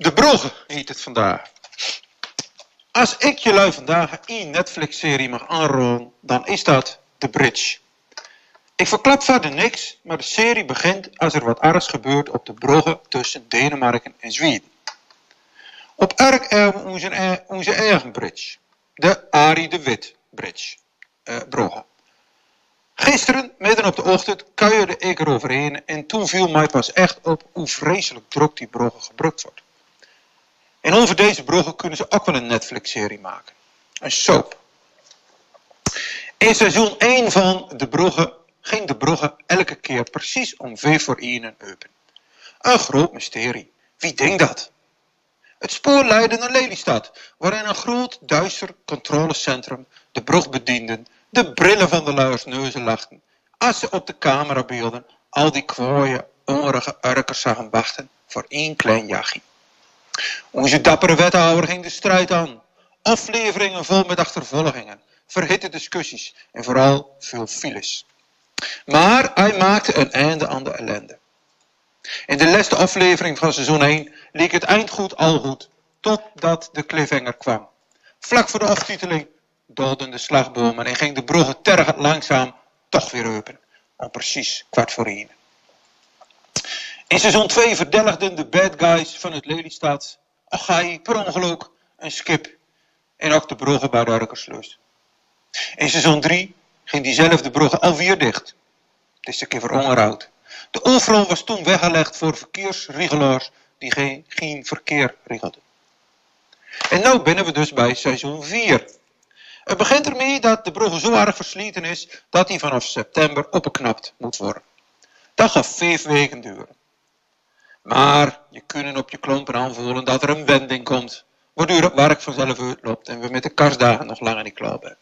De Brogge heet het vandaag. Als ik jullie vandaag een Netflix-serie mag aanrollen, dan is dat The Bridge. Ik verklap verder niks, maar de serie begint als er wat ergs gebeurt op de brugge tussen Denemarken en Zweden. Op erg hebben we onze, onze eigen bridge, de Arie de Wit Bridge, eh. Gisteren, midden op de ochtend, kuierde ik eroverheen en toen viel mij pas echt op hoe vreselijk druk die brugge gebruikt wordt. En over deze bruggen kunnen ze ook wel een Netflix-serie maken. Een soap. In seizoen 1 van De Brugge ging De Brugge elke keer precies om V voor 1 en open. Een groot mysterie. Wie denkt dat? Het spoor leidde naar Lelystad, waarin een groot, duister controlecentrum de bedienden, de brillen van de luiers neuzen lachten, als ze op de camerabeelden al die kwaaie, hongerige urkers zagen wachten voor één klein jachtje. Onze dappere wethouder ging de strijd aan. Afleveringen vol met achtervolgingen, verhitte discussies en vooral veel files. Maar hij maakte een einde aan de ellende. In de laatste aflevering van seizoen 1 leek het eindgoed al goed, totdat de cliffhanger kwam. Vlak voor de aftiteling doodden de slagbomen en ging de bruggen tergend langzaam toch weer open, om precies kwart voor één. In seizoen 2 verdelgden de bad guys van het Lelystad Achai per ongeluk een skip en ook de bruggen bij de Arkerslust. In seizoen 3 ging diezelfde bruggen alweer dicht. Het is een keer voor onderhoud. De overal was toen weggelegd voor verkeersregelaars die geen, geen verkeer regelden. En nu binnen we dus bij seizoen 4. Het begint ermee dat de brug zo erg versleten is dat hij vanaf september opgeknapt moet worden. Dat gaat vijf weken duren. Maar je kunt op je klompen aanvoelen dat er een wending komt, waardoor het werk vanzelf uitloopt en we met de kerstdagen nog langer niet klaar zijn.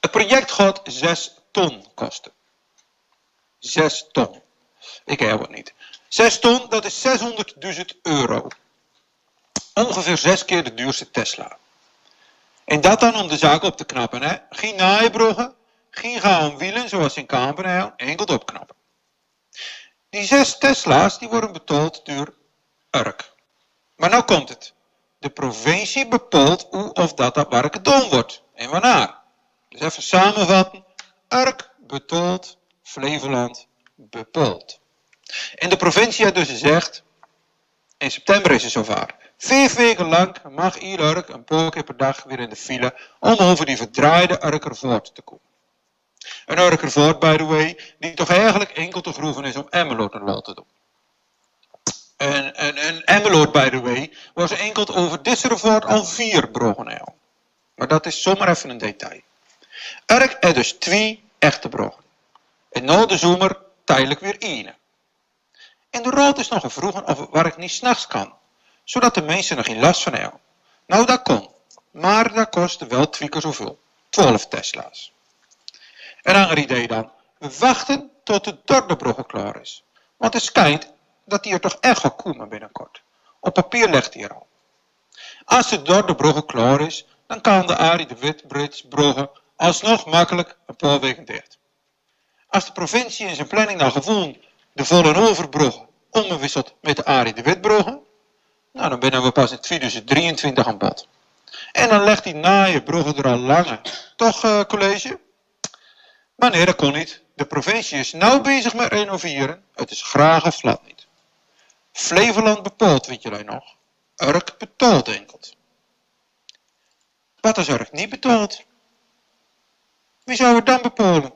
Het project gaat 6 ton kosten. 6 ton. Ik heb het niet. 6 ton, dat is 600.000 euro. Ongeveer zes keer de duurste Tesla. En dat dan om de zaak op te knappen. Hè? Geen naaibruggen, geen gaan wielen zoals in Kampen, enkel opknappen. Die zes Tesla's die worden betaald door Urk. Maar nou komt het. De provincie bepaalt hoe of dat dat gedaan wordt en wanneer. Dus even samenvatten. Urk betaalt, Flevoland bepaalt. En de provincie dus gezegd, in september is het zover. Vijf weken lang mag ieder Urk een paar per dag weer in de file om over die verdraaide Urker voort te komen. Een Urkervoort, by the way, die toch eigenlijk enkel te groeven is om Emmeloord een wel te doen. En, en, en Emmeloord, by the way, was enkel over Disserevoort al vier bruggen Maar dat is zomaar even een detail. Urk er dus twee echte bruggen. En na de zomer tijdelijk weer één. En de raad is nog gevroegen of het werk niet s'nachts kan, zodat de mensen nog geen last van hebben. Nou, dat kon, maar dat kostte wel twee keer zoveel, 12 Tesla's. Een ander idee dan. Wachten tot de derde klaar is. Want het schijnt dat die er toch echt gaat komen binnenkort. Op papier legt hij er al. Als de derde klaar is, dan kan de Arie de Witbrits brugge alsnog makkelijk een paar weken dicht. Als de provincie in zijn planning nou gewoon de volle overbrugge omwisselt met de Arie de Witbrugge, nou dan binnen we pas in 2023 aan bod. En dan legt die naaie brugge er al langer. Toch, uh, college? Maar nee, dat kon niet. De provincie is nauw bezig met renoveren. Het is graag of glad niet. Flevoland bepaalt, weet jullie nog. Urk betaalt enkel. Wat als Urk niet betaalt? Wie zou het dan bepalen?